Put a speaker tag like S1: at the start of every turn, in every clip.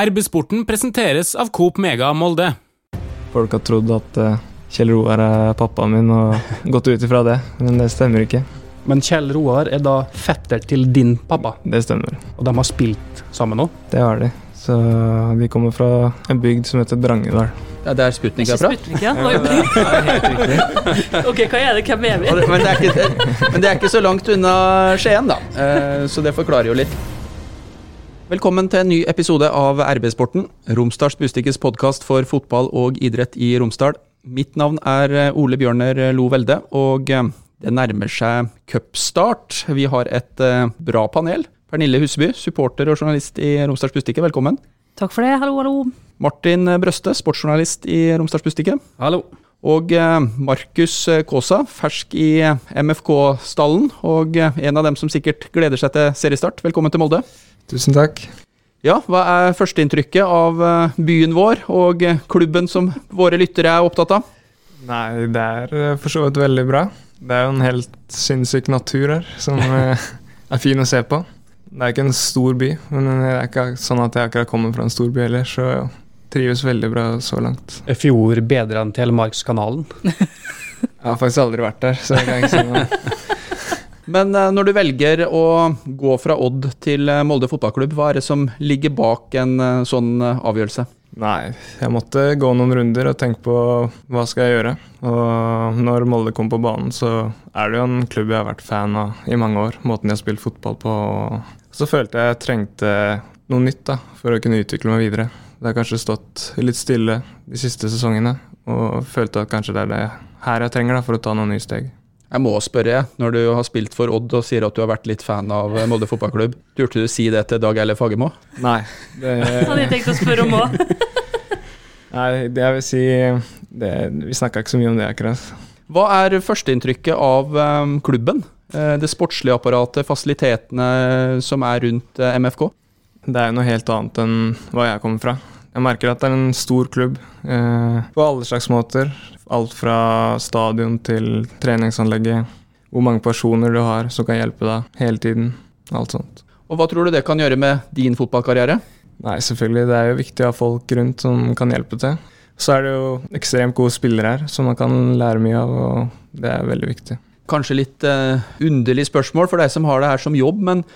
S1: RB-sporten presenteres av Coop Mega Molde.
S2: Folk har trodd at eh, Kjell Roar er pappaen min og gått ut ifra det, men det stemmer ikke.
S3: Men Kjell Roar er da fetter til din pappa,
S2: Det stemmer.
S3: og de har spilt sammen nå.
S2: Det har de. Så de kommer fra en bygd som heter Drangedal.
S4: Det er der Sputnik er fra.
S5: Sputnik, ja. Oi, ok, hva er det? Hvem er vi?
S4: Men det er, ikke, men det er ikke så langt unna Skien, da. Eh, Så det forklarer jo litt. Velkommen til en ny episode av RB-sporten, Romsdals Bustikkes podkast for fotball og idrett i Romsdal. Mitt navn er eh, Ole Bjørner Lo Velde, og eh, det nærmer seg cupstart. Vi har et eh, bra panel. Pernille Huseby, supporter og journalist i Romsdals Bustikke, velkommen.
S5: Takk for det. Hallo, hallo.
S4: Martin Brøste, sportsjournalist i Romsdals Bustikke.
S3: Hallo.
S4: Og eh, Markus Kaasa, fersk i MFK-stallen, og eh, en av dem som sikkert gleder seg til seriestart. Velkommen til Molde.
S2: Tusen takk.
S4: Ja, hva er førsteinntrykket av eh, byen vår og eh, klubben som våre lyttere er opptatt av?
S2: Nei, det er eh, for så vidt veldig bra. Det er jo en helt sinnssyk natur her som eh, er fin å se på. Det er ikke en stor by, men det er ikke sånn at jeg akkurat kommer fra en stor by heller, så trives veldig bra så langt.
S3: Er fjord bedre enn Telemarkskanalen?
S2: Jeg har faktisk aldri vært der, så jeg kan ikke si noe.
S4: Men eh, når du velger å gå fra Odd til eh, Molde fotballklubb, hva er det som ligger bak en eh, sånn avgjørelse?
S2: Nei, jeg måtte gå noen runder og tenke på hva skal jeg gjøre. Og når Molde kom på banen, så er det jo en klubb jeg har vært fan av i mange år. Måten de har spilt fotball på. Så følte jeg jeg trengte noe nytt da, for å kunne utvikle meg videre. Det har kanskje stått litt stille de siste sesongene, og følte at kanskje det er det her jeg trenger da, for å ta noen nye steg.
S4: Jeg må spørre, når du har spilt for Odd og sier at du har vært litt fan av eh, Molde fotballklubb, turte du si det til Dag Eile Fagermo?
S2: Nei, det,
S5: Hadde jeg tenkt å spørre om òg.
S2: nei, det jeg vil si det, Vi snakka ikke så mye om det akkurat.
S4: Hva er førsteinntrykket av eh, klubben? Eh, det sportslige apparatet, fasilitetene som er rundt MFK?
S2: Det er jo noe helt annet enn hva jeg kommer fra. Jeg merker at det er en stor klubb eh, på alle slags måter. Alt fra stadion til treningsanlegget. Hvor mange personer du har som kan hjelpe deg hele tiden. Alt sånt.
S4: Og hva tror du det kan gjøre med din fotballkarriere?
S2: Nei, selvfølgelig. Det er jo viktig å ha folk rundt som kan hjelpe til. Så er det jo ekstremt gode spillere her som man kan lære mye av, og det er veldig viktig.
S4: Kanskje litt eh, underlig spørsmål for deg som har det her som jobb, men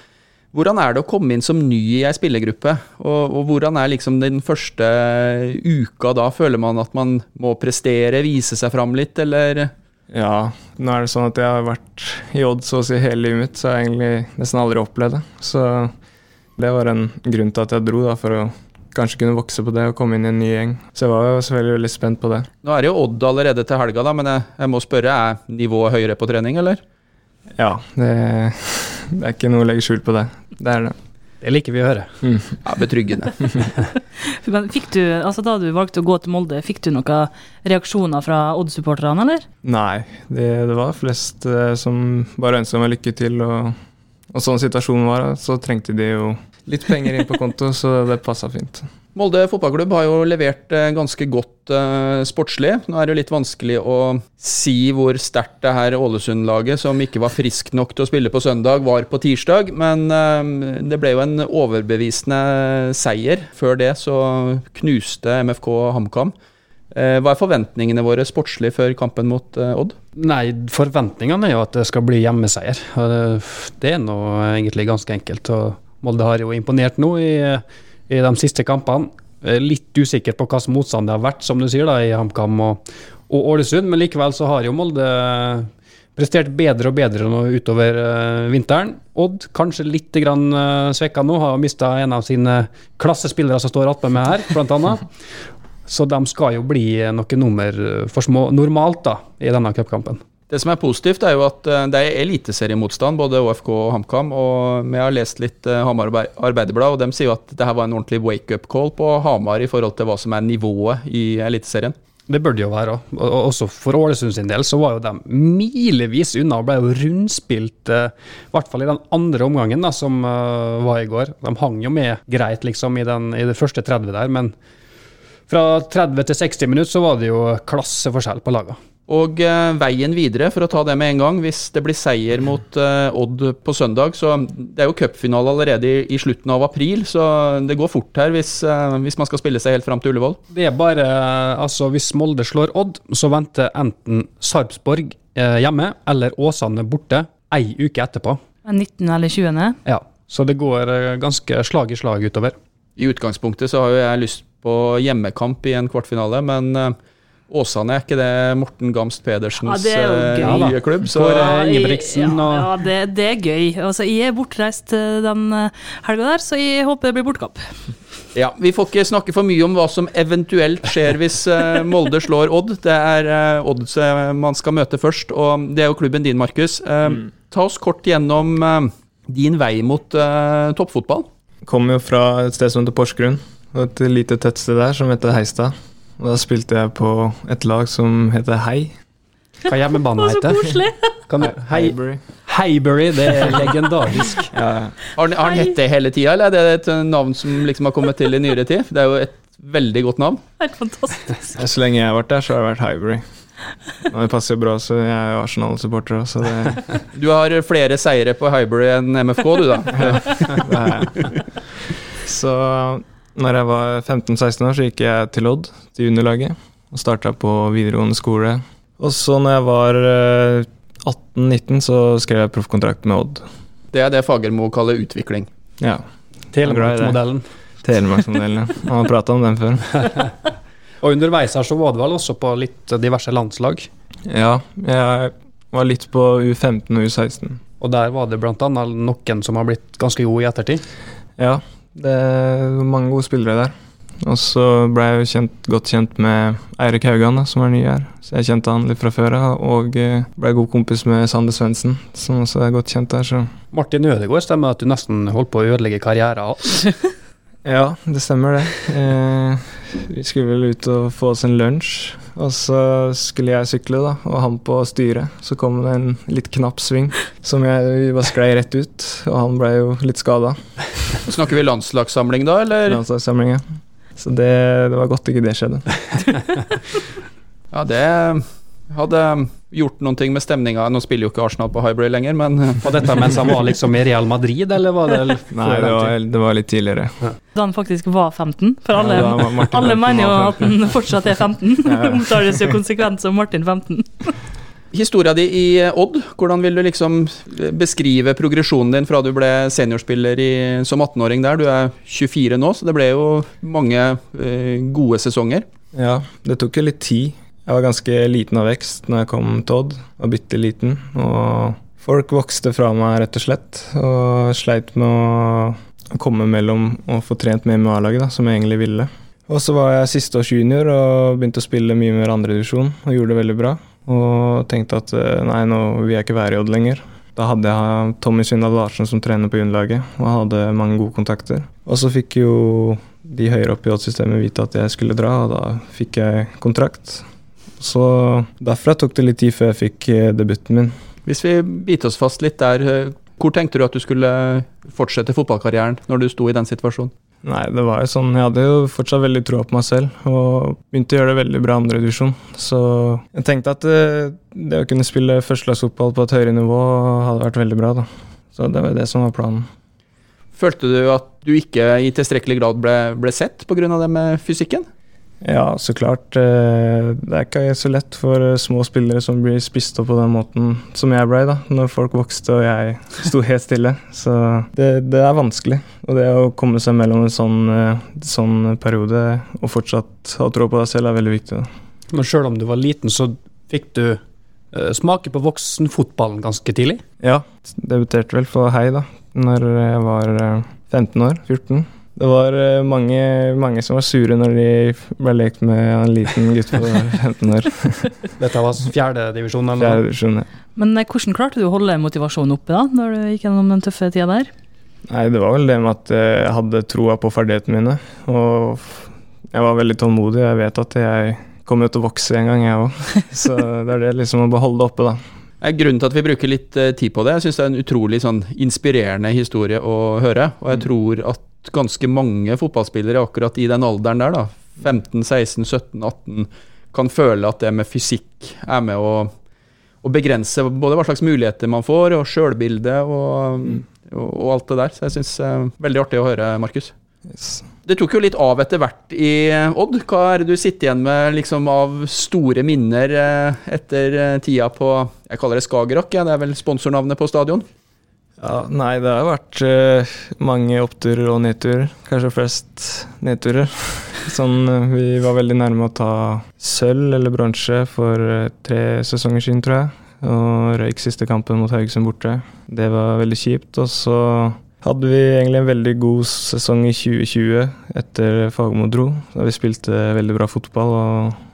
S4: hvordan er det å komme inn som ny i ei spillergruppe? Og, og hvordan er liksom den første uka da? Føler man at man må prestere, vise seg fram litt, eller?
S2: Ja, nå er det sånn at jeg har vært i Odd så å si hele livet mitt, så jeg har egentlig nesten aldri opplevd det. Så det var en grunn til at jeg dro, da, for å kanskje kunne vokse på det og komme inn i en ny gjeng. Så jeg var jo selvfølgelig veldig spent på det.
S4: Nå er det jo Odd allerede til helga, da, men jeg, jeg må spørre, er nivået høyere på trening, eller?
S2: Ja, det, det er ikke noe å legge skjul på det. Det er det.
S3: Det liker vi å høre.
S4: Ja, betryggende.
S5: Men fikk du, altså Da du valgte å gå til Molde, fikk du noen reaksjoner fra Odd-supporterne, eller?
S2: Nei, det, det var flest eh, som bare ønska meg lykke til. Og, og sånn situasjonen var, så trengte de jo litt penger inn på konto, så det passa fint.
S4: Molde fotballklubb har jo levert eh, ganske godt eh, sportslig. Nå er det jo litt vanskelig å si hvor sterkt det her Ålesund-laget, som ikke var frisk nok til å spille på søndag, var på tirsdag. Men eh, det ble jo en overbevisende seier. Før det så knuste MFK HamKam. Eh, hva er forventningene våre sportslig før kampen mot eh, Odd?
S3: Nei, forventningene er jo at det skal bli hjemmeseier. Det, det er nå egentlig ganske enkelt. Og Molde har jo imponert nå i, i de siste kampene. Er Litt usikker på hvilken motstand det har vært, som du sier, da, i HamKam og, og Ålesund. Men likevel så har jo Molde prestert bedre og bedre nå utover uh, vinteren. Odd kanskje litt grann, uh, svekka nå, har mista en av sine klassespillere som står attmed meg her, annet. Så de skal jo bli noe nummer for små normalt da, i denne cupkampen.
S4: Det som er positivt, er jo at eh, det er eliteseriemotstand, både ÅFK og HamKam. Og vi har lest litt eh, Hamar Arbei- Arbeiderblad, og de sier jo at det her var en ordentlig wake-up call på Hamar i forhold til hva som er nivået i Eliteserien.
S3: Det burde jo være òg. Og også for Ålesund sin del så var jo de milevis unna og ble jo rundspilt, eh, i hvert fall i den andre omgangen da, som var i går. De hang jo med greit liksom i, den, i det første 30 der, men fra 30 til 60 minutter så var det jo klasseforskjell på lagene.
S4: Og eh, veien videre, for å ta det med en gang, hvis det blir seier mot eh, Odd på søndag så Det er jo cupfinale allerede i, i, slutten av april, så det går fort her hvis, eh, hvis man skal spille seg helt fram til Ullevål.
S3: Det er bare Altså, hvis Molde slår Odd, så venter enten Sarpsborg eh, hjemme eller Åsane borte ei uke etterpå.
S5: 19. eller 20.
S3: Ja, så det går ganske slag i slag utover.
S4: I utgangspunktet så har jo jeg lyst på hjemmekamp i en kvartfinale, men Åsane, er ikke det Morten Gamst Pedersens
S5: ja,
S4: uh, nye klubb?
S3: Så, For uh, Ingebrigtsen
S5: og Ja, det, det, er gøy. Altså, jeg er bortreist den helga der, så jeg håper det blir bortkamp.
S4: Ja, Vi får ikke snakke for mye om hva som eventuelt skjer hvis Molde slår Odd. Det er Odd man skal møte først, og det er jo klubben din, Markus. Mm. Ta oss kort gjennom din vei mot toppfotball.
S2: Kommer jo fra et sted som heter Porsgrunn, et lite tettsted der som heter Heistad. Da spilte jeg på et lag som heter Hei.
S3: Hva hjemmebanen heter?
S5: Så koselig!
S2: Heibury.
S3: Heibury, det er legendarisk.
S4: ja. Har han hett det hele tida, eller er det et navn som liksom har kommet til i nyere tid? Det er jo et veldig godt navn.
S5: Helt fantastisk.
S2: Så lenge jeg har vært der, så har det vært Highbury. Og det passer jo bra, så jeg er jo Arsenal-supporter så det
S4: Du har flere seire på Highbury enn MFK, du da? ja, det har
S2: jeg. Så når jeg var 15-16 år, så gikk jeg til Odd, til juniorlaget. Og starta på videregående skole. Og så når jeg var 18-19, eh, så skrev jeg proffkontrakt med Odd.
S4: Det er det Fagermo kaller utvikling.
S2: Ja.
S3: Telemarksmodellen.
S2: Telemarksmodellen, ja. Han har prata om den før.
S3: og underveis her så var du vel også på litt diverse landslag?
S2: Ja, jeg var litt på U15 og U16.
S3: Og der var det bl.a. noen som har blitt ganske gode i ettertid?
S2: Ja, det er mange gode spillere der. Og så ble jeg jo kjent, godt kjent med Eirik Haugan, som er ny her. Så jeg kjente han litt fra før av. Og eh, ble god kompis med Sander Svendsen, som også er godt kjent der. Så.
S3: Martin Ødegaard, stemmer at du nesten holdt på å ødelegge karrieren hans?
S2: ja, det stemmer det. Eh, vi skulle vel ut og få oss en lunsj. Og så skulle jeg sykle, da, og han på styret. Så kom det en litt knapp sving som jeg bare sklei rett ut, og han ble jo litt skada.
S4: Snakker vi landslagssamling da, eller?
S2: Landslagssamling, ja. Så det, det var godt ikke det skjedde.
S4: ja, det hadde gjort noen ting med stemninga. Nå spiller jo ikke Arsenal på Hybrid lenger, men
S3: Var dette mens han var liksom i Real Madrid, eller var det
S2: Nei, det var, det var, litt tidligere. Ja.
S5: Da han faktisk var 15? For alle, ja, alle mener jo at han fortsatt er 15. Ja, Omtales jo konsekvent som Martin 15.
S4: Historia di i Odd, hvordan vil du liksom beskrive progresjonen din fra du ble seniorspiller i, som 18-åring der? Du er 24 nå, så det ble jo mange eh, gode sesonger.
S2: Ja, det tok jo litt tid jeg var ganske liten av vekst når jeg kom til Odd. Var bitte liten. Og folk vokste fra meg, rett og slett. Og sleit med å komme mellom og få trent med MMA-laget, som jeg egentlig ville. Og så var jeg siste års junior og begynte å spille mye mer andredivisjon og gjorde det veldig bra. Og tenkte at eh, nei, nå vil jeg ikke være i Odd lenger. Da hadde jeg Tommy Syndal Larsen som trener på juniorlaget, og hadde mange gode kontakter. Og så fikk jo de høyere opp i Odd-systemet vite at jeg skulle dra, og da fikk jeg kontrakt. Så derfra tok det litt tid før jeg fikk eh, debuten min.
S4: Hvis vi biter oss fast litt der, eh, hvor tenkte du at du skulle fortsette fotballkarrieren når du sto i den situasjonen?
S2: Nei, det var jo sånn, Jeg hadde jo fortsatt veldig troa på meg selv og begynte å gjøre det veldig bra i andre divisjon. Så jeg tenkte at det, eh, det å kunne spille førstelagsfotball på et høyere nivå hadde vært veldig bra. da. Så det var det som var planen.
S4: Følte du at du ikke i tilstrekkelig grad ble, ble sett pga. det med fysikken?
S2: Ja, så klart. Eh, det er ikke så lett for eh, små spillere som blir spist opp på den måten som jeg ble, da, når folk vokste og jeg sto helt stille. Så det, det er vanskelig. Og det å komme seg mellom en sånn, eh, sånn periode og fortsatt ha tro på deg selv, er veldig viktig. Da.
S3: Men sjøl om du var liten, så fikk du smake på voksenfotballen ganske tidlig?
S2: Ja, debuterte vel for Hei da når jeg var 15 år. 14. Det var eh, mange, mange, som var sure når de ble lekt med en liten gutt på 15 år.
S3: Dette var fjerdedivisjon?
S2: Fjerde divisjon, ja.
S5: Men eh, hvordan klarte du å holde motivasjonen oppe da, når du gikk gjennom den tøffe tida der?
S2: Nei, Det var vel det med at jeg hadde troa på ferdighetene mine. Og jeg var veldig tålmodig. Jeg vet at jeg kommer til å vokse en gang, jeg òg. Så det er det liksom å beholde det oppe, da.
S4: Grunnen til at vi bruker litt eh, tid på det, jeg syns det er en utrolig sånn inspirerende historie å høre. Og jeg mm. tror at ganske mange fotballspillere akkurat i den alderen der, da, 15, 16, 17, 18, kan føle at det med fysikk er med å, å begrense både hva slags muligheter man får, og sjølbilde og, og, og alt det der. Så jeg syns uh, veldig artig å høre, Markus.
S2: Yes.
S4: Det tok jo litt av etter hvert i eh, Odd. Hva er det du sitter igjen med liksom, av store minner eh, etter eh, tida på Jeg kaller det Skagerrak, ja, det er vel sponsornavnet på stadion?
S2: Ja, nei, det har vært uh, mange oppturer og nedturer. Kanskje flest nedturer. Sånn, eh, vi var veldig nærme å ta sølv eller bronse for eh, tre sesonger siden, tror jeg. Og røyk siste kampen mot Haugesund borte. Det var veldig kjipt. Og så hadde vi egentlig en veldig god sesong i 2020 etter Fagermo dro. Da vi spilte veldig bra fotball. og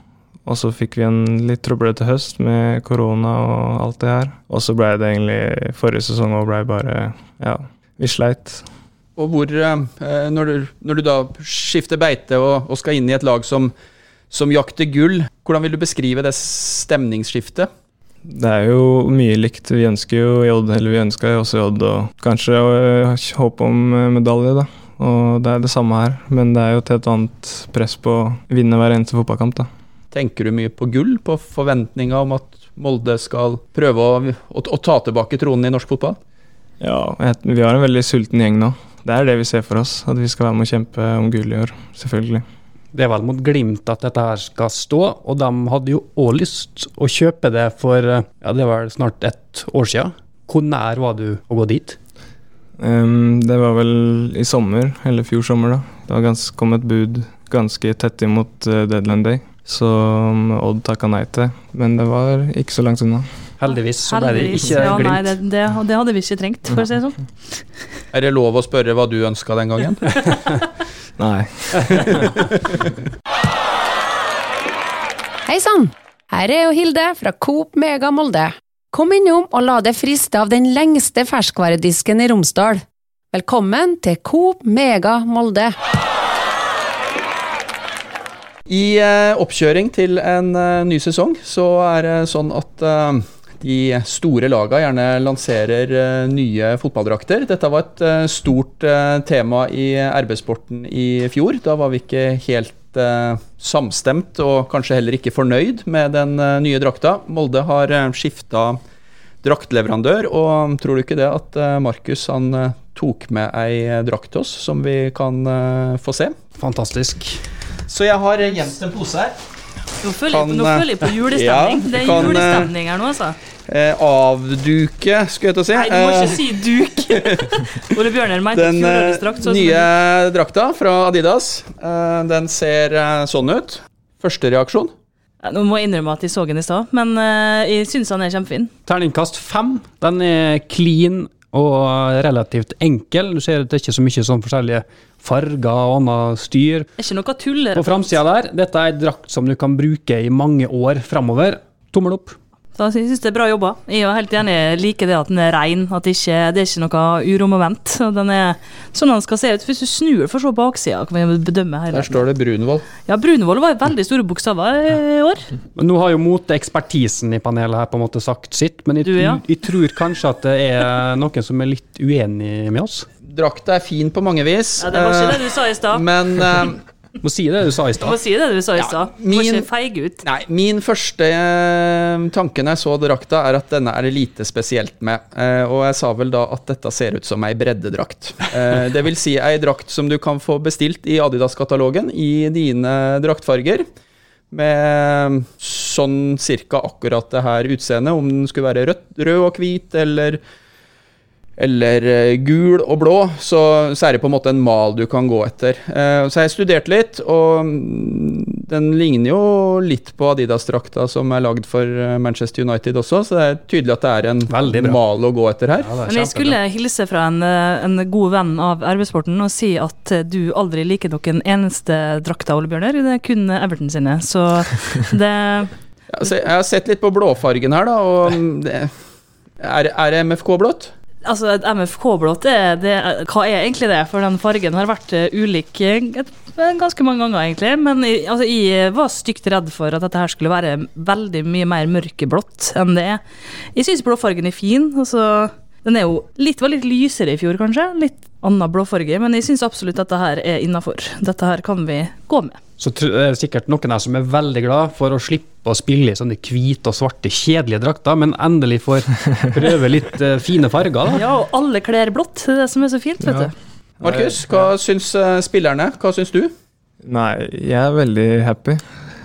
S2: og så fikk vi en litt trøblete høst med korona og alt det her. Og så blei det egentlig forrige sesong òg blei bare Ja, vi sleit.
S4: Og hvor eh, når, du, når, du, da skifter beite og, og, skal inn i et lag som, som jakter gull, hvordan vil du beskrive det stemningsskiftet?
S2: Det er jo mye likt. Vi ønsker jo Jodd, eller vi ønska jo også Jodd, og kanskje håp om medalje, da. Og det er det samme her, men det er jo til et annet press på å vinne hver eneste fotballkamp, da.
S4: Tenker du mye på gull, på forventninga om at Molde skal prøve å, å, å, ta tilbake tronen i norsk fotball?
S2: Ja, vi har en veldig sulten gjeng nå. Det er det vi ser for oss, at vi skal være med å kjempe om gull i år. Selvfølgelig.
S3: Det er vel mot Glimt at dette her skal stå, og de hadde jo òg lyst å kjøpe det for ja, det var snart ett år siden. Hvor nær var du å gå dit?
S2: Um, det var vel i sommer, eller fjor sommer, da. Det var gans, kom et bud ganske tett imot uh, deadline day, som Odd takka nei til. Men det var ikke så langt unna.
S3: Heldigvis så ble det ikke ja, Glimt.
S5: Nei, det, det, det, hadde vi ikke trengt, for å si det sånn.
S4: Er det lov å spørre hva du ønska den gangen?
S2: Nei.
S6: Hei sann! Her er jo Hilde fra Coop Mega Molde. Kom innom og la deg friste av den lengste ferskvaredisken i Romsdal. Velkommen til Coop Mega Molde.
S4: I uh, oppkjøring til en uh, ny sesong så er det sånn at uh, de store laga gjerne lanserer nye fotballdrakter. Dette var et stort tema i RB-sporten i fjor. Da var vi ikke helt samstemt og kanskje heller ikke fornøyd med den nye drakta. Molde har skifta draktleverandør, og tror du ikke det at Markus han tok med ei drakt til oss som vi kan få se?
S3: Fantastisk.
S4: Så jeg har gjemt en pose her.
S5: Nå føler, kan, jeg, nå føler jeg på julestemning. Ja, det er kan, julestemning her nå, altså.
S4: Eh, avduke, skulle jeg til å si.
S5: Nei, du må ikke si duk. Ole Bjørner mente
S4: Den
S5: drakt,
S4: eh, nye drakta fra Adidas, eh, den ser eh, sånn ut. Første reaksjon?
S5: Nå må jeg innrømme at jeg så den i stad, men eh, jeg syns han er kjempefin.
S3: Terningkast fem. Den er clean og relativt enkel. Du ser at det er ikke så mye sånn forskjellige farger og annet styr.
S5: Det er ikke noe tuller.
S3: På framsida der, dette er ei drakt som du kan bruke i mange år framover. Tommel opp.
S5: Så jeg synes det er bra jobba. Jeg er helt enig liker det at den er ren, at det ikke det er ikke noe uromoment. Den er sånn den skal se ut. Hvis du snur for å se baksida, kan vi bedømme hele.
S4: Der står det Brunvoll.
S5: Ja, Brunvoll var veldig store bokstaver i år.
S3: Men nå har jo moteekspertisen i panelet her på en måte sagt sitt, men jeg, du, ja. jeg tror kanskje at det er noen som er litt uenig med oss.
S4: Drakta er fin på mange vis.
S5: Ja, Det var ikke det du sa i stad.
S4: Men uh,
S3: må si det du sa i stad.
S5: Må si det du sa i stad. Ja, Må ikke feige ut.
S4: Nei, min første eh, tanke når jeg så drakta, er at denne er det lite spesielt med. Eh, og jeg sa vel da at dette ser ut som ei breddedrakt. Eh, det vil si ei drakt som du kan få bestilt i Adidas-katalogen i dine draktfarger. Med sånn cirka akkurat det her utseendet, om den skulle være rød, rød og hvit eller eller uh, gul og blå, så, så, er det på en måte en mal du kan gå etter. Uh, så jeg studert litt, og mm, den ligner jo litt på Adidas-drakta som er lagd for eh, Manchester United også, så det er tydelig at det er en mal å gå etter her.
S5: Ja, Men jeg skulle hilse fra en, en god venn av RB-sporten og si at du aldri liker noen eneste drakta, Ole Bjørner. Det er kun Everton sine, så det
S4: Jeg har sett litt på blåfargen her, da, og mm, det, er, er det MFK blått?
S5: Altså, et MFK-blått, hva er egentlig det? For den fargen har vært uh, ulik uh, ganske mange ganger, egentlig. Men altså, jeg var stygt redd for at dette her skulle være veldig mye mer mørkeblått enn det er. Jeg syns blåfargen er fin. altså Den er jo litt, var litt lysere i fjor, kanskje. Litt annen blåfarge, men jeg syns absolutt dette her er innafor. Dette her kan vi gå med.
S3: Så det er det sikkert noen her som er veldig glad for å slippe å spille i sånne hvite og svarte, kjedelige drakter, men endelig får prøve litt eh, fine farger. da.
S5: Ja, og alle kler blått. Det er det som er så fint, vet
S2: Ja.
S5: du.
S4: Markus, hva syns eh, spillerne? Hva syns du?
S2: Nei, jeg er veldig happy.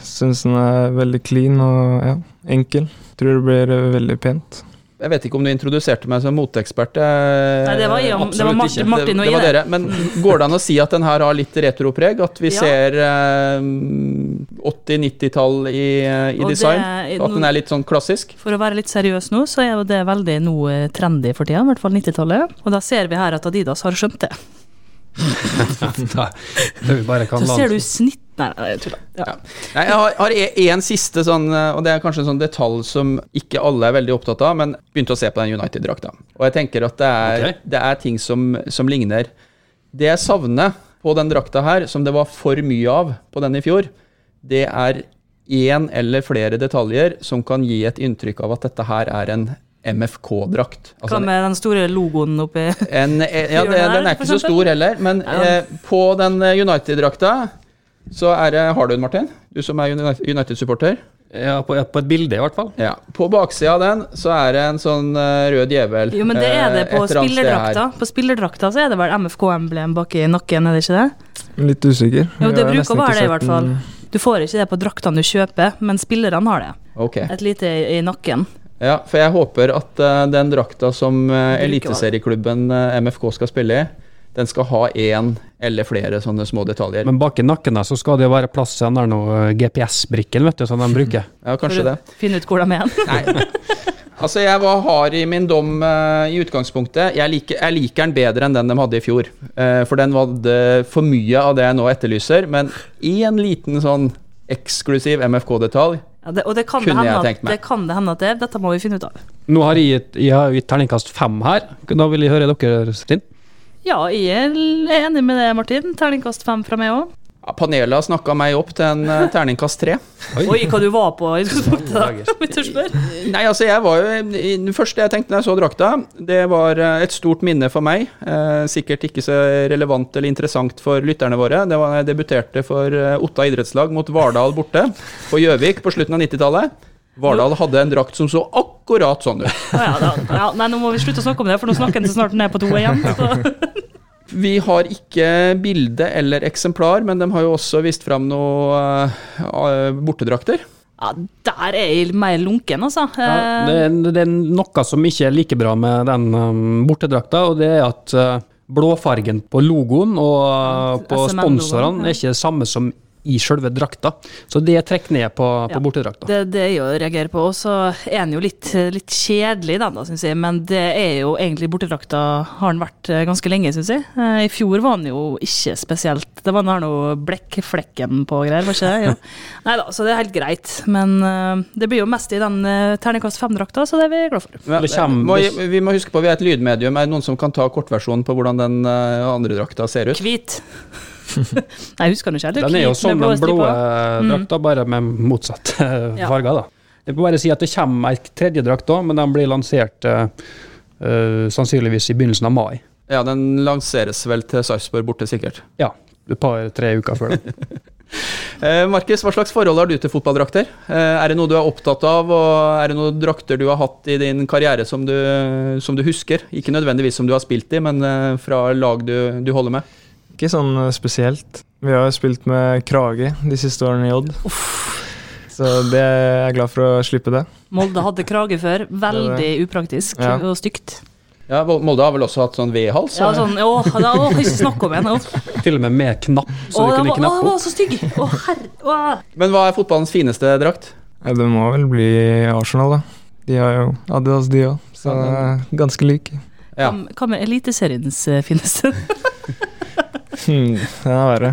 S2: Syns den er veldig clean og ja, enkel. Tror det blir eh, veldig pent.
S4: Jeg vet ikke om du introduserte meg som moteekspert. eh,
S5: Nei, det var, jeg, det var
S3: absolutt
S5: Martin,
S3: og
S5: Martin
S4: det, var dere. Men går det an å si at den her har litt retropreg? At vi
S5: Ja.
S4: ser eh, 80-90-tall i, eh, i design?
S5: det-
S4: At den er litt sånn klassisk?
S5: For å være litt seriøs nå, så er jo det veldig noe eh, trendy for tida, i hvert fall 90-tallet. Og da ser vi her at Adidas har skjønt det.
S3: Da, det vi bare kan
S5: Så ser du snitt Nei, nei, jeg tuller. Ja.
S4: Ja. Jeg har, én en siste sånn, eh, og det er kanskje en sånn detalj som ikke alle er veldig opptatt av, men begynte å se på den United-drakta. Og jeg tenker at det er,
S3: okay.
S4: det er ting som, som ligner. Det jeg savner på den drakta her, som det var for mye av på den i fjor, det er én eller flere detaljer som kan gi et inntrykk av at dette her er en MFK-drakt. Altså
S5: Hva med den store logoen oppi
S4: en, eh, ja, den er ikke så stor heller, men
S5: Ja.
S4: eh, på den eh, United-drakta så er det Har du den, Martin? Du som er United-supporter?
S3: Ja, på, på et bilde, i hvert fall.
S4: Ja. På baksida av den så er det en sånn eh, rød djevel.
S5: Jo, men det er det
S4: eh,
S5: på spillerdrakta. På spillerdrakta så er det vel MFK-emblem bak i nakken, er det ikke det?
S2: Litt usikker.
S5: Jo, det bruker å være det, i hvert fall. Du får ikke det på draktene du kjøper, men spillerne har det.
S4: Okay.
S5: Et lite i, i nakken.
S4: Ja, for jeg håper at uh, den drakta som uh, eliteserieklubben uh, MFK skal spille i, den skal ha én eller flere sånne små detaljer.
S3: Men bak i nakken der så skal det jo være plass til den der noe GPS-brikken, vet du, som de bruker.
S4: Ja, kanskje det.
S5: Finne ut hvor de er hen.
S4: Altså, jeg var hard i min dom uh, i utgangspunktet. Jeg liker, jeg liker den bedre enn den de hadde i fjor. Uh, for den hadde for mye av det jeg nå etterlyser. Men i en liten sånn eksklusiv MFK-detalj
S5: Ja, det, og det kan, det,
S4: Kunne jeg tenkt
S5: at, det kan det hende at det er. Dette må vi finne ut av.
S3: Nå har jeg gitt, jeg har gitt terningkast fem her. Da vil jeg høre dere, Stinn.
S5: Ja, jeg er enig med det, Martin. Terningkast fem fra meg òg.
S4: ja, Panelet har snakka meg opp til en uh, terningkast tre.
S5: Oi, hva du var på i utgangspunktet, da?
S4: Nei, altså jeg var jo i- Det første jeg tenkte når jeg så drakta, det var uh, et stort minne for meg. Uh, sikkert ikke så relevant eller interessant for lytterne våre. Det var da jeg debuterte for Otta idrettslag mot Vardal borte på Gjøvik på slutten av 90-tallet. Vardal hadde en drakt som så akkurat sånn ut.
S5: Ja, da, ja, nei, nå må vi slutte å snakke om det, for nå snakker han så snart ned på to igjen. Så.
S4: Vi har ikke bilde eller eksemplar, men de har jo også vist fram noen uh, bortedrakter.
S5: Ja, der er jeg mer lunken, altså.
S3: Ja, det,
S5: Eh,
S3: er, det er noe som ikke er like bra med den um, bortedrakta, og det er at uh, blåfargen på logoen og uh, på sponsorene
S5: ja.
S3: er ikke det samme som i selve drakta. Så det trekker ned på, på
S5: Ja.
S3: bortedrakta.
S5: det, det er jo å reagere på. Og så er den jo litt, litt kjedelig, den da, syns jeg. Men det er jo egentlig bortedrakta har den vært eh, ganske lenge, syns jeg. Eh, I fjor var den jo ikke spesielt. Det var den her noe blekkflekken på og greier, var ikke det? Nei da, så det er helt greit. Men eh, det blir jo mest i den uh, terningkast fem-drakta, så det er vi glad for.
S4: Men,
S3: Det kommer-
S4: må, vi må huske på vi er et lydmedium. Er det noen som kan ta kortversjonen på hvordan den andre drakta ser ut?
S5: Hvit. Nei, jeg husker den ikke. Det
S3: Den er jo som den blå drakta, bare med motsatt eh,
S5: Ja.
S3: farger. da. Jeg vil bare si at det kommer ei tredje drakt òg, men den blir lansert eh, eh, sannsynligvis i begynnelsen av mai.
S4: Ja, den lanseres vel til Sarpsborg borte, sikkert.
S3: Ja, et par-tre uker før det.
S4: Eh, Markus, hva slags forhold har du til fotballdrakter? Eh, er det noe du er opptatt av, og er det noen drakter du har hatt i din karriere som du, som du husker? Ikke nødvendigvis som du har spilt i, men eh, fra lag du, du holder med.
S2: Ikke sånn eh, spesielt. Vi har jo spilt med krage de siste årene i Odd. Så det er jeg glad for å slippe det.
S5: Molde hadde krage før. Veldig upraktisk
S2: Ja.
S5: og stygt.
S4: Ja, Molde har vel også hatt sånn V-hals?
S5: Ja, sånn, å, da å, ikke snakk om. Å,
S3: Til og med med knapp, så
S5: å,
S3: du
S5: kunne
S3: kunne
S5: opp. å,
S3: knappe
S5: den var så stygg! Å, herre å.
S4: Men hva er fotballens fineste drakt?
S2: Ja, det må vel bli Arsenal, da. De har jo Adidas, de òg. Så det er ganske like.
S4: Ja.
S5: Hva- Hva med Eliteseriens eh, fineste?
S2: Hmm, det er verre.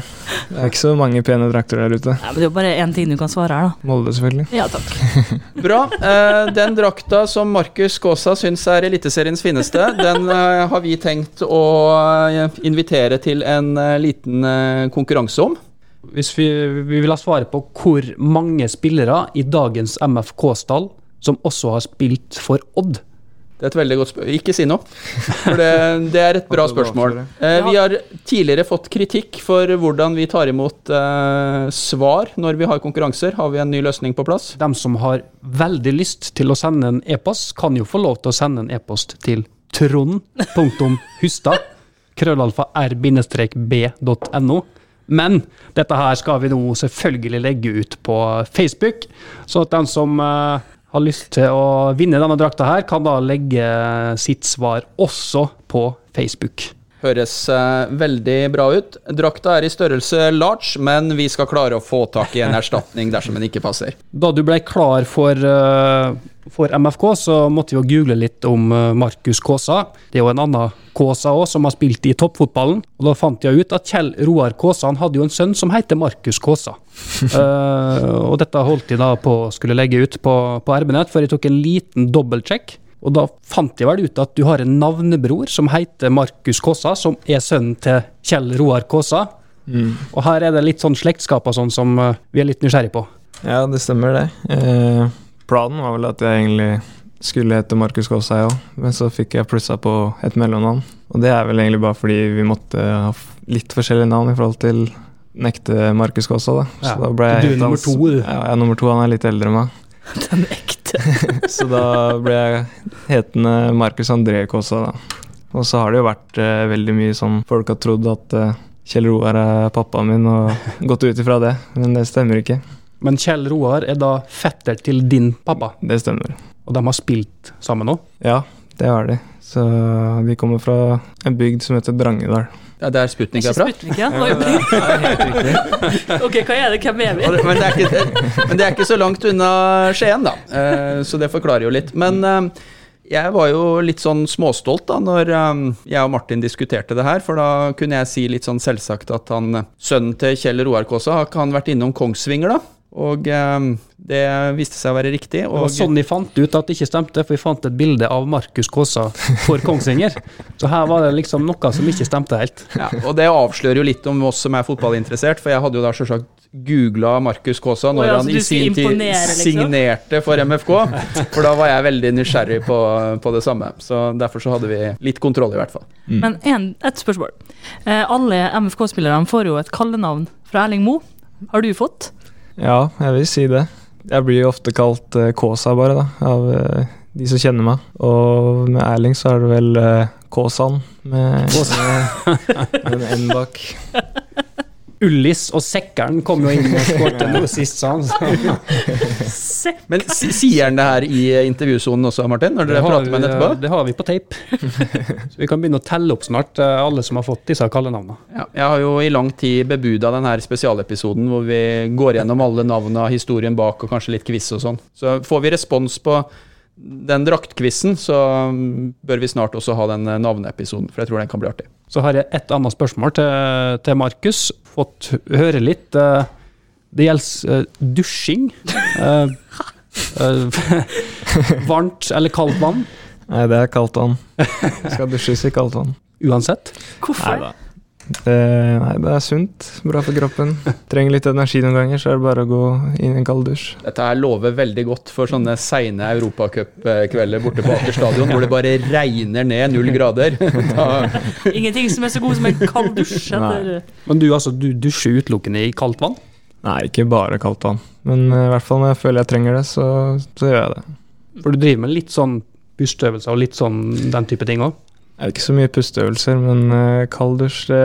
S2: Det er ikke så mange pene drakter der ute.
S5: Nei, men det er jo bare én ting du kan svare her, da.
S2: Molde, selvfølgelig.
S5: Ja, takk.
S4: Bra. Eh, den drakta som Markus Kaasa syns er Eliteseriens fineste, den eh, har vi tenkt å eh, invitere til en eh, liten eh, konkurranse om.
S3: Hvis vi, vi vil ha svaret på hvor mange spillere i dagens MFK-stall som også har spilt for Odd.
S4: Det er et veldig godt spørsmål. Ikke si noe, for det, det er et bra spørsmål. Eh, vi har tidligere fått kritikk for hvordan vi tar imot eh, svar når vi har konkurranser. Har vi en ny løsning på plass?
S3: De som har veldig lyst til å sende en e-post, kan jo få lov til å sende en e-post til trond.hustad, krøllalfa r-b.no. Men dette her skal vi nå selvfølgelig legge ut på Facebook, så at den som eh, har lyst til å vinne denne drakta her, kan da legge sitt svar også på Facebook.
S4: Høres eh, veldig bra ut. Drakta er i størrelse large, men vi skal klare å få tak i en erstatning dersom den ikke passer.
S3: Da du ble klar for, eh, for MFK, så måtte vi jo google litt om eh, Markus Kaasa. Det er jo en annen Kaasa òg, som har spilt i toppfotballen. Og Da fant jeg ut at Kjell Roar Kaasa hadde jo en sønn som heter Markus Kaasa. uh, og dette holdt de da på skulle legge ut på, på RB-nett, for jeg tok en liten dobbeltsjekk. Og da fant jeg vel ut at du har en navnebror som heter Markus Kaasa, som er sønnen til Kjell Roar Kaasa. Og her er det litt sånn slektskap og sånn som eh, vi er litt nysgjerrig på.
S2: Ja, det stemmer det. Eh, planen var vel at jeg egentlig skulle hete Markus Kaasa, òg, men så fikk jeg plussa på et mellomnavn. Og det er vel egentlig bare fordi vi måtte ha litt forskjellige navn i forhold til den ekte Markus Kåsa da.
S3: Ja,
S2: Så da ble jeg
S3: du er nummer to, du.
S2: Ja, jeg er nummer to, han er litt eldre enn meg.
S5: Den ekte.
S2: Så da ble jeg hetende Markus André Kåsa da. Og så har det jo vært eh, veldig mye sånn Folk har trodd at eh, Kjell Roar er pappaen min, og gått ut ifra det, men det stemmer ikke.
S3: Men Kjell Roar er da fetter til din pappa,
S2: Det stemmer.
S3: og de har spilt sammen òg?
S2: Ja, det har de. Så vi kommer fra en bygd som heter Drangedal.
S4: Ja, det er Sputnik
S5: Ikke
S4: herfra.
S5: Sputnik, ja? riktig. Ok, hva er det? Hvem er vi?
S4: Men det, er ikke, men det er ikke så langt unna Skien, da. Eh, Så det forklarer jo litt. Men eh, jeg var jo litt sånn småstolt da når eh, jeg og Martin diskuterte det her, for da kunne jeg si litt sånn selvsagt at han, sønnen til Kjell Roar Kaasa, har ikke han vært innom Kongsvinger, da? Og eh, det viste seg å være riktig.
S3: Det var sånn de fant ut at det ikke stemte, for vi fant et bilde av Markus Kaasa for Kongsvinger. Så her var det liksom noe som ikke stemte helt.
S4: Ja, og det avslører jo litt om oss som er fotballinteressert, for jeg hadde jo da selvsagt googla Markus Kaasa når
S5: ja,
S4: han i sin tid
S5: liksom?
S4: signerte for MFK. For da var jeg veldig nysgjerrig på, på det samme. Så derfor så hadde vi litt kontroll, i hvert fall.
S5: Men en, et spørsmål. Eh, alle MFK-spillerne får jo et kallenavn fra Erling Moe. Har du fått?
S2: Ja, jeg vil si det. Jeg blir jo ofte kalt uh, Kåsa, bare, da, av uh, de som kjenner meg. Og med Erling så er det vel uh, Kåsan, med, med, med en N bak.
S3: Ullis og Sekkeren kom jo inn og skåret noe sist, sa han.
S4: Men sier han det her i intervjusonen også, Martin? Når dere prater med ham etterpå?
S3: det har vi på tape. Så vi kan begynne å telle opp snart, eh, alle som har fått disse kallenavnene.
S4: Ja, jeg har jo i lang tid bebuda denne spesialepisoden hvor vi går gjennom alle navnene, historien bak og kanskje litt quiz og sånn. Så får vi respons på den draktquizen, så mm, bør vi snart også ha den eh, navneepisoden, for jeg tror den kan bli artig.
S3: Så har jeg et annet spørsmål til, til Markus. Fått høre litt. eh, Det gjelder eh, dusjing. Eh, varmt eller kaldt vann.
S2: Nei, det er kaldt vann. Skal dusjes i kaldt vann.
S3: Uansett.
S5: Hvorfor?
S2: Neida. Det, nei, det er sunt. Bra for kroppen. Trenger litt energi noen ganger, så er det bare å gå inn i en kald dusj.
S4: Dette her lover veldig godt for sånne seine europacupkvelder borte på Aker stadion, hvor det bare regner ned null grader. Da,
S5: Ingenting som er så god som en kald dusj.
S3: Men du, altså, du dusjer utelukkende i kaldt vann?
S2: Nei, ikke bare kaldt vann. Men eh, i hvert fall når jeg føler jeg trenger det, så, så gjør jeg det.
S3: For du driver med litt sånn pusteøvelser og litt sånn den type ting òg?
S2: Er ikke så mye pusteøvelser, men uh, kald dusj det,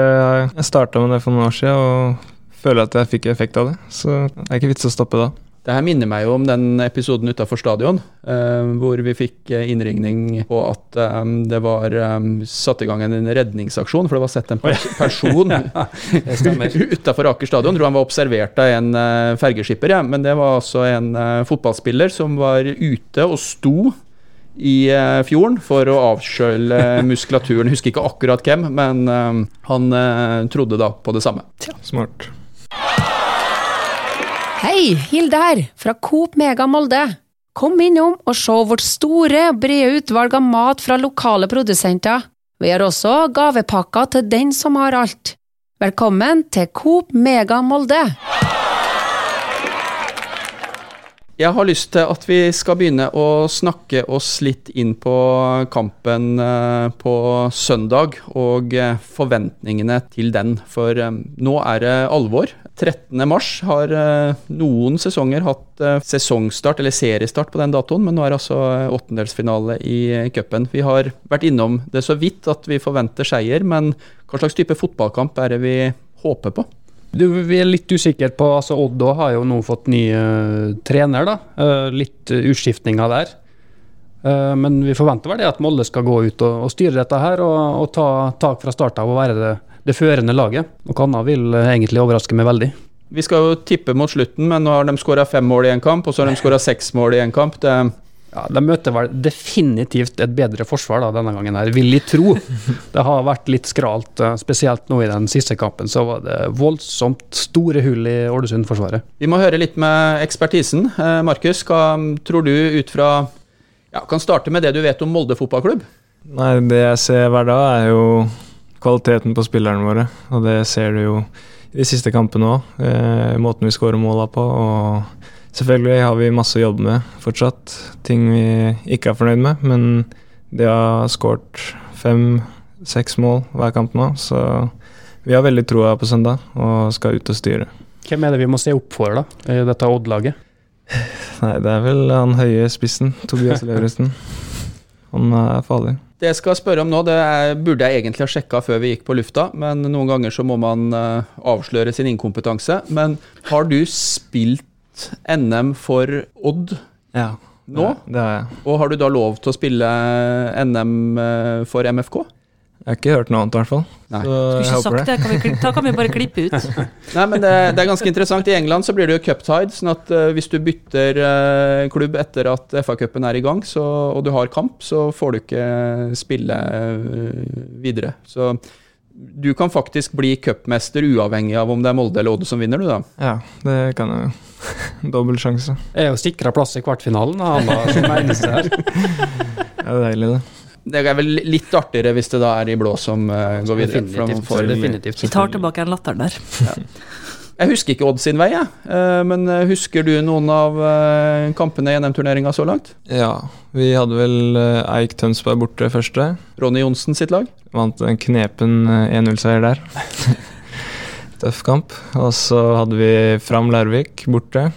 S2: Jeg starta med det for noen år siden og føler at jeg fikk effekt av det. Så det er ikke vits å stoppe da.
S4: Det her minner meg jo om den episoden utafor stadion, eh, hvor vi fikk eh, innringning på at eh, det var eh, satt i gang en redningsaksjon, for det var sett en pers person utafor Aker stadion. Tror han var observert av en eh, fergeskipper, ja. men det var altså en fotballspiller som var ute og sto i eh, fjorden for å avkjøle muskulaturen. Husker ikke akkurat hvem, men eh, han eh, trodde da på det samme.
S2: Smart.
S6: Hei, Hilde her, fra Coop Mega Molde. Kom innom og se vårt store, brede utvalg av mat fra lokale produsenter. Vi har også gavepakker til den som har alt. Velkommen til Coop Mega Molde.
S4: Jeg har lyst til at vi skal begynne å snakke oss litt inn på kampen eh, på søndag og eh, forventningene til den. For eh, nå er det alvor. 13. mars har noen sesonger hatt sesongstart eller seriestart på den datoen, men nå er det altså åttendelsfinale i cupen. Vi har vært innom det så vidt at vi forventer seier, men hva slags type fotballkamp er det vi håper på?
S3: Du, vi er litt usikre på altså Odd har jo nå fått ny uh, trener. da, uh, Litt utskiftninger der. Uh, men vi forventer vel det at Molde skal gå ut og, og styre dette her og, og ta tak fra start av og være det, det førende laget. Noe annet vil egentlig overraske meg veldig.
S4: Vi skal jo tippe mot slutten, men nå har de skåra fem mål i en kamp, og så har de skåra seks mål i en kamp. Det
S3: ja, De møter vel definitivt et bedre forsvar da, denne gangen, her, vil jeg tro. Det har vært litt skralt, eh, spesielt nå i den siste kampen. Så var det voldsomt store hull i Ålesund-forsvaret.
S4: Vi må høre litt med ekspertisen. Eh, Markus, hva tror du ut fra ja, Kan starte med det du vet om Molde fotballklubb?
S2: Nei, Det jeg ser hver dag, er jo kvaliteten på spillerne våre. Og det ser du jo i de siste kampene òg. Eh, måten vi skårer måla på. og Selvfølgelig har vi masse å jobbe med fortsatt. Ting vi ikke er fornøyd med. Men de har skåret fem-seks mål hver kamp nå, så vi har veldig troa på søndag og skal ut og styre.
S3: Hvem er det vi må se opp for da, i dette Odd-laget?
S2: Nei, det er vel han høye spissen, Tobias Leverøsten. Han er farlig.
S4: Det jeg skal spørre om nå, det burde jeg egentlig ha sjekka før vi gikk på lufta, men noen ganger så må man uh, avsløre sin inkompetanse. Men har du spilt NM for Odd
S2: ja,
S4: nå.
S2: Det, det har jeg.
S4: Og har du da lov til å spille NM eh, for MFK?
S2: Jeg har ikke hørt noe annet, i hvert fall.
S5: Nei. Så jeg håper det. det. Kan vi, da kan vi bare klippe ut.
S4: Nei, men det, det, er ganske interessant. I England så blir det jo cuptide, sånn at uh, hvis du bytter uh, klubb etter at FA-cupen er i gang, så, og du har kamp, så får du ikke spille uh, videre. Så du kan faktisk bli cupmester uavhengig av om det er Molde eller Odd som vinner, du da?
S2: Ja, det kan jeg jo. Dobbel sjanse.
S3: Jeg er jo sikra plass i kvartfinalen, han var som eneste her.
S2: det er deilig, det.
S4: Det er vel litt artigere hvis det da er i blå som uh, går videre.
S3: Definitivt. For, definitivt.
S5: Vi tar tilbake en latteren der. Ja.
S4: Jeg husker ikke Odd sin vei, jeg. Uh, men eh, husker du noen av uh, kampene i NM-turneringa så langt?
S2: Ja, vi hadde vel Eik Tønsberg borte første.
S4: Ronny Johnsen sitt lag?
S2: Vant en knepen 1-0-seier der. Tøff kamp. Og så hadde vi Fram Larvik borte.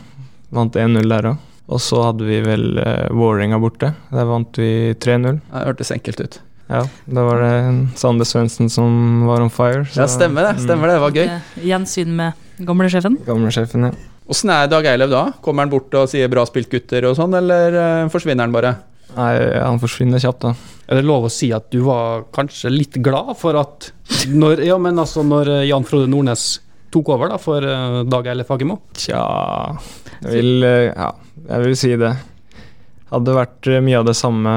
S2: Vant 1-0 der òg. Og så hadde vi vel uh, Vålerenga borte. Der vant vi 3-0.
S4: Det hørtes enkelt ut.
S2: Ja, da var det Sande Svendsen som var on fire.
S4: Så, ja, stemmer det. stemmer Det det var gøy.
S5: Gjensyn med gamlesjefen.
S2: Gamlesjefen, ja.
S4: Åssen er Dag Eilev da? Kommer han bort og sier 'bra spilt, gutter' og sånn, eller uh, forsvinner han bare?
S2: Nei, han forsvinner kjapt, da.
S3: Er det lov å si at du var kanskje litt glad for at når, ja, men altså når eh, Jan Frode Nordnes tok over da for uh, Dag Eilif Hagemo?
S2: Tja jeg vil, ja, jeg vil si det. Hadde vært mye av det samme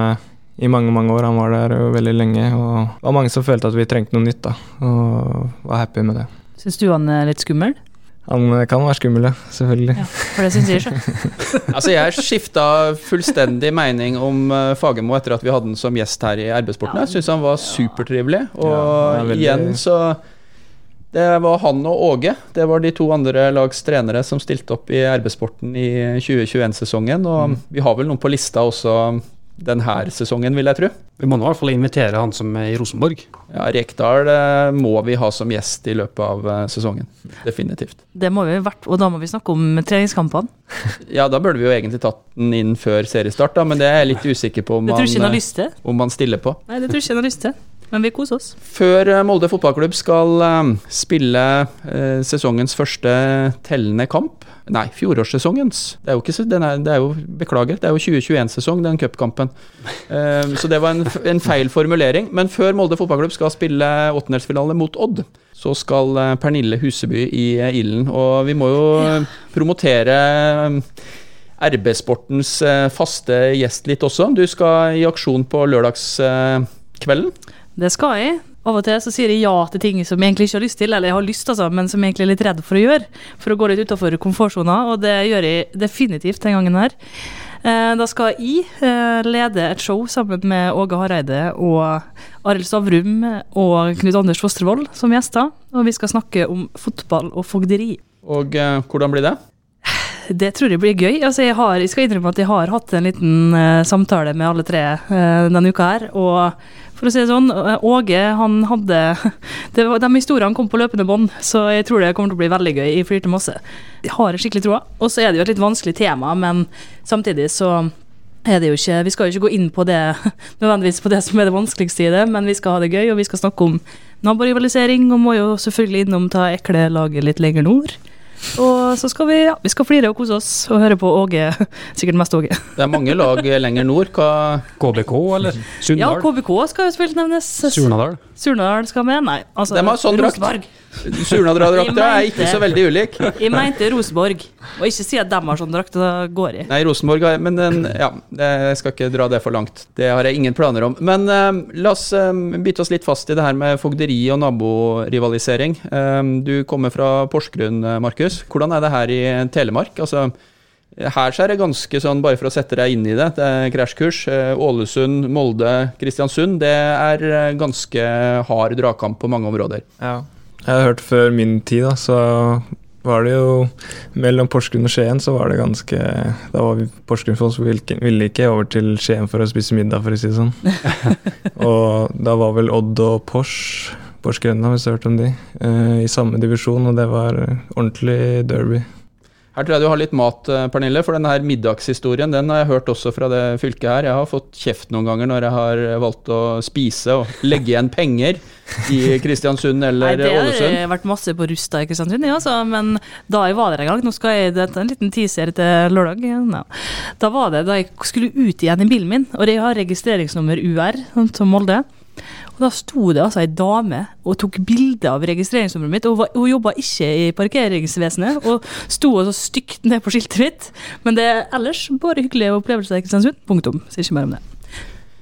S2: i mange mange år. Han var der jo veldig lenge. Og det var mange som følte at vi trengte noe nytt, da. Og var happy med det.
S5: Syns du han er litt skummel?
S2: Han kan være skummel, ja. Selvfølgelig. Ja,
S5: for det syns jeg ikke.
S4: altså, jeg skifta fullstendig mening om uh, Fagermo etter at vi hadde han som gjest her i Arbeidssporten. Jeg syns han var supertrivelig, og ja, veldig... igjen så det var han og Åge. Det var de to andre lags trenere som stilte opp i RB-sporten i 2021-sesongen. Og mm. vi har vel noen på lista også denne sesongen, vil jeg tro.
S3: Vi må nå i hvert fall invitere han som er i Rosenborg.
S4: Ja, Rekdal eh, må vi ha som gjest i løpet av eh, sesongen. Definitivt.
S5: Det må vi, og da må vi snakke om treningskampene.
S4: ja, da burde vi jo egentlig tatt den inn før seriestart, da, men det er jeg litt usikker på om,
S5: man,
S4: om man stiller på.
S5: Nei, det tror ikke han har lyst til. Men vi koser oss.
S4: Før eh, Molde fotballklubb skal spille sesongens første tellende kamp, Nei, fjorårssesongens. Det er jo ikke, den er, det er jo, Beklager, det er jo 2021-sesong, den cupkampen. Så det var en, en, feil formulering. Men før Molde fotballklubb skal spille åttendelsfinale mot Odd, så skal Pernille Huseby i ilden. Og vi må jo ja. promotere RB-sportens faste gjest litt også. Du skal i aksjon på lørdagskvelden.
S5: Det skal jeg. Av og til så sier jeg ja til ting som jeg egentlig ikke har lyst til, eller jeg har lyst, altså, men som jeg egentlig er litt redd for å gjøre. For å gå litt utafor komfortsona, og det gjør jeg definitivt den gangen her. Eh, da skal jeg eh, lede et show sammen med Åge Hareide og Arild Stavrum og Knut Anders Fostervoll som gjester. Og vi skal snakke om fotball og fogderi.
S4: Og eh, hvordan blir det?
S5: Det tror jeg blir gøy. Altså, jeg, har, jeg skal innrømme at jeg har hatt en liten samtale med alle tre denne uka her. Og for å si det sånn, Åge han hadde var, De historiene kom på løpende bånd, så jeg tror det kommer til å bli veldig gøy. Jeg flirte masse. Jeg har skikkelig troa. Og så er det jo et litt vanskelig tema, men samtidig så er det jo ikke, Vi skal jo ikke gå inn på det nødvendigvis på det som er det vanskeligste i det, men vi skal ha det gøy, og vi skal snakke om naborivalisering, og må jo selvfølgelig innom ta ekle laget litt lenger nord. Og så skal vi, ja, vi skal flire og kose oss og høre på Åge. Sikkert mest Åge.
S4: Det er mange lag lenger nord. Hva
S3: KBK, eller
S5: Ja, KBK skal jo selvfølgelig nevnes.
S3: Surnadal?
S5: Surnadal skal med. Nei, altså
S4: De har sånn drakt. Surnadal-drakta er ikke så veldig ulik.
S5: Jeg mente Rosenborg. Og ikke si at de har sånn drakt, Det går i.
S4: Nei, Rosenborg har Men den, ja, jeg skal ikke dra det for langt. Det har jeg ingen planer om. Men eh, la oss eh, bite oss litt fast i det her med fogderi og naborivalisering. Eh, du kommer fra Porsgrunn, eh, Markus. Hvordan er det her i Telemark? Altså, her så er det ganske sånn, bare for å sette deg inn i det, det er krasjkurs. Eh, Ålesund, Molde, Kristiansund. Det er eh, ganske hard dragkamp på mange områder.
S2: Ja. Jeg har hørt før min tid, da, så var det jo Mellom Porsgrunn og Skien så var det ganske Da var vi Porsgrunn-folk som ville ikke- over til Skien for å spise middag, for å si det sånn. og da var vel Odd og Pors Porsgrunn, hvis du har hørt om de, eh, i samme divisjon, og det var eh, ordentlig derby.
S4: Her tror jeg du har litt mat, eh, Pernille, for denne her middagshistorien den har jeg hørt også fra det fylket her. Jeg har fått kjeft noen ganger når jeg har valgt å spise og legge igjen penger i Kristiansund
S5: Nei,
S4: eller
S5: det har vært masse på Rusta i Kristiansund, ja, altså, men da jeg var der en gang Nå skal jeg det er en liten teaser til lørdag. Ja. Da var det da jeg skulle ut igjen i bilen min, og jeg har registreringsnummer UR, sånn som Molde. Og Da sto det altså ei dame og tok bilde av registreringsnummeret mitt. og Hun, jobba ikke i parkeringsvesenet og sto så stygt ned på skiltet mitt. Men det er ellers bare hyggelige opplevelser i Kristiansund. Punktum. Sier ikke mer om det.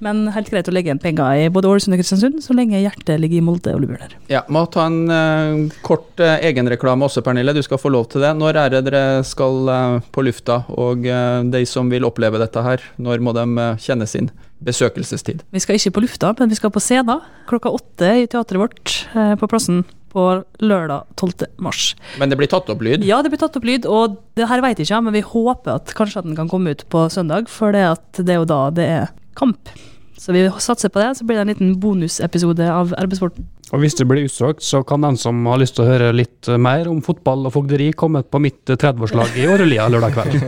S5: Men helt greit å legge igjen penger i både Ålesund og Kristiansund, så lenge hjertet ligger i Molde og Lubjørner.
S4: Ja, Må ta en uh, kort uh, egenreklame også, Pernille. Du skal få lov til det. Når er det dere skal uh, på lufta? Og de som vil oppleve dette her, når må de kjennes inn? Besøkelsestid?
S5: Vi skal ikke på lufta, men vi skal på scenen klokka åtte i teatret vårt eh, på plassen på lørdag 12. mars.
S4: Men det blir tatt opp lyd?
S5: Ja, det blir tatt opp lyd, og det her vet jeg ikke, men vi håper at kanskje at den kan komme ut på søndag, for det, at det er jo da det er kamp. Så vi satser på det, så blir det en liten bonusepisode av Arbeidssporten.
S3: Og hvis det blir utsolgt, så kan den som har lyst til å høre litt mer om fotball og fogderi, komme på mitt eh, 30-årslag i Årelia lørdag kveld.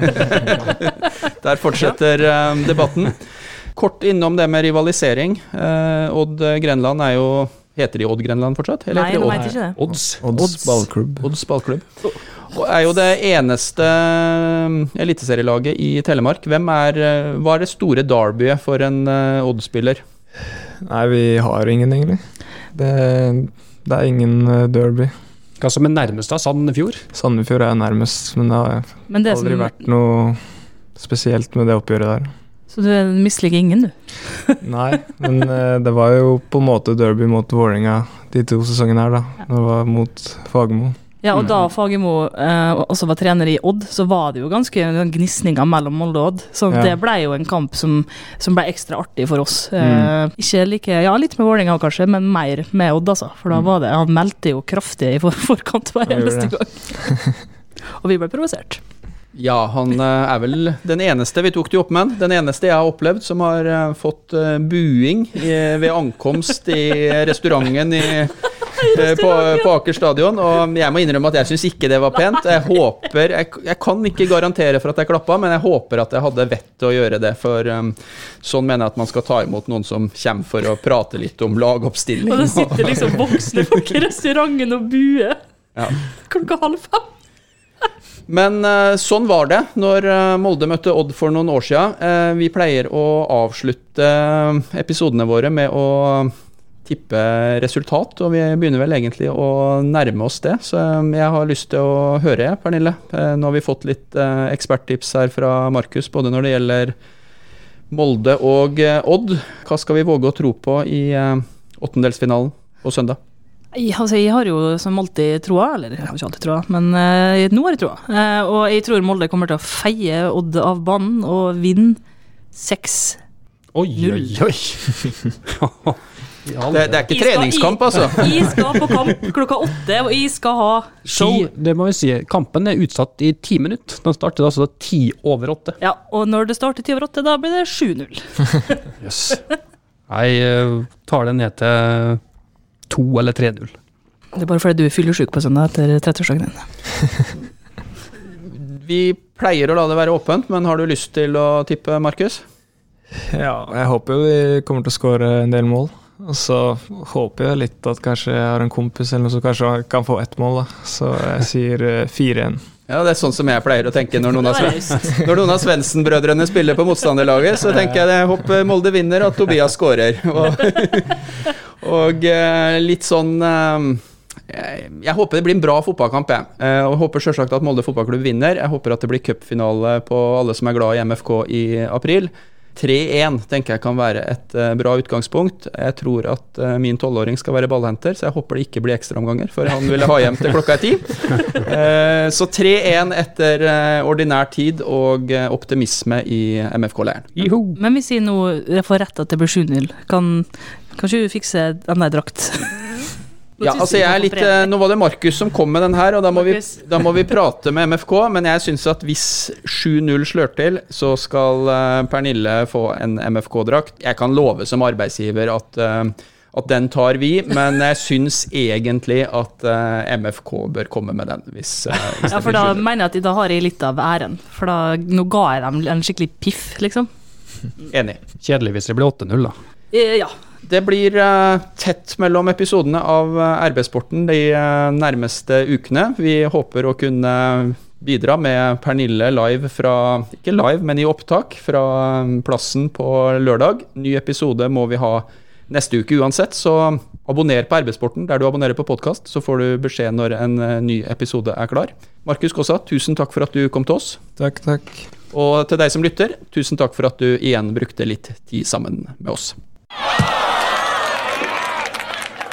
S4: Der fortsetter eh, debatten. Kort innom det med rivalisering. Eh, Odd Grenland er jo Heter de Odd Grenland fortsatt?
S5: Nei,
S4: heter
S5: nå
S4: de
S5: vet jeg ikke det.
S3: Odds.
S2: Odds,
S4: Odds.
S2: ballklubb.
S4: Odds ballklubb. Og er jo det eneste eh, eliteserielaget i Telemark. Hvem er, eh, hva er det store derbyet for en eh, Odd-spiller?
S2: Nei, vi har ingen, egentlig. Det, det er ingen derby.
S3: Hva som er nærmest da? Sandefjord?
S2: Sandefjord er nærmest, men det har
S5: Men det
S2: aldri
S5: som,
S2: vært noe spesielt med det oppgjøret der.
S5: Så du misliker ingen, du?
S2: Nei, men eh, det var jo på en måte derby mot Vålerenga de to sesongene her, da. Det var mot Fagermo.
S5: Ja, og da Fagermo eh, også var trener i Odd, så var det jo ganske gnisninger mellom Molde og Odd. Så
S2: Ja.
S5: det ble jo en kamp som, som ble ekstra artig for oss. Eh, ikke like, ja litt med Vålerenga kanskje, men mer med Odd, altså. For da var det, han meldte jo kraftig i for, forkant hver eneste gang. og vi ble provosert.
S4: Ja, han eh, er vel den eneste, vi tok det opp med den eneste jeg har opplevd som har eh, fått eh, buing ved ankomst i restauranten i, på, på Aker stadion. Og jeg må innrømme at jeg syns ikke det var pent. Jeg håper jeg, jeg kan ikke garantere for at jeg klappa, men jeg håper at jeg hadde vett til å gjøre det. For um, sånn mener jeg at man skal ta imot noen som kommer for å prate litt om lagoppstilling.
S5: Og det sitter liksom voksne folk i restauranten og buer
S4: Ja.
S5: klokka halv fem.
S4: Men eh, sånn var det når eh, Molde møtte Odd for noen år siden. Eh, vi pleier å avslutte episodene våre med å tippe resultat, og vi begynner vel egentlig å nærme oss det. Så jeg har lyst til å høre, Pernille. Nå har vi fått litt eksperttips her fra Markus, både når det gjelder Molde og Odd. Hva skal vi våge å tro på i åttendelsfinalen på søndag?
S5: Jeg, altså, jeg har jo som alltid troa, eller jeg har ikke alltid troa, men uh, nå har jeg troa. Uh, og jeg tror Molde kommer til å feie Odd av banen og vinne 6-0.
S3: Oi, oi, oi.
S4: Det, det er ikke treningskamp, altså.
S5: Jeg skal på kamp klokka åtte, og jeg skal ha show.
S3: Det må vi si. Kampen er utsatt i ti minutter. Den starter altså ti over åtte.
S5: Ja, og når det starter ti over åtte, da blir det 7-0.
S3: Yes. Jeg eh, tar det ned til to eller 3-0.
S5: Det er bare fordi du er fyllesyk på søndag etter 30-årsdagen din.
S4: Vi pleier å la det være åpent, men har du lyst til å tippe, Markus?
S2: Ja, jeg håper jo vi kommer til å skåre en del mål. Og så håper jeg litt at kanskje jeg har en kompis eller noe som kanskje kan få ett mål, da. Så jeg sier eh, 4-1.
S4: Ja, det er sånn som jeg pleier å tenke når noen av,
S5: Det
S4: når noen av Svendsen-brødrene spiller på motstanderlaget. Så tenker jeg jeg håper Molde vinner, at Tobias skårer. Og, og eh, litt sånn eh, jeg, jeg håper det blir en bra fotballkamp, jeg. Og jeg håper selvsagt at Molde fotballklubb vinner. Jeg håper at det blir cupfinale på alle som er glad i MFK i april. 3-1 tenker jeg kan være et eh, bra utgangspunkt. Jeg tror at eh, min tolvåring skal være ballhenter, så jeg håper det ikke blir ekstraomganger, for han ville ha hjem til klokka er ti. Eh, så 3-1 etter ordinær tid og optimisme i MFK-leiren.
S5: Men hvis jeg nå får rett at det blir 7-0, kan kanskje du fikse en der drakt?
S4: Ja, altså jeg er litt, eh, Nå var det Markus som kom med den her, og da må, vi, da må vi prate med MFK. Men jeg syns at hvis 7-0 slør til, så skal eh, Pernille få en MFK-drakt. Jeg kan love som arbeidsgiver at, eh, at den tar vi, men jeg syns egentlig at MFK bør komme med den. Hvis, hvis
S5: Ja, for da mener jeg at da har jeg litt av æren. For da, nå ga jeg dem en skikkelig piff, liksom.
S4: Enig.
S3: Kjedelig hvis det blir 8-0, da.
S5: Ja.
S4: Det blir eh, tett mellom episodene av eh, RB-sporten de eh, nærmeste ukene. Vi håper å kunne bidra med Pernille live fra Ikke live, men i opptak fra plassen på lørdag. Ny episode må vi ha neste uke uansett, så abonner på RB-sporten der du abonnerer på podkast, så får du beskjed når en ny episode er klar. Markus Kaasa, tusen takk for at du kom til oss.
S2: Takk, takk.
S4: Og til deg som lytter, tusen takk for at du igjen brukte litt tid sammen med oss.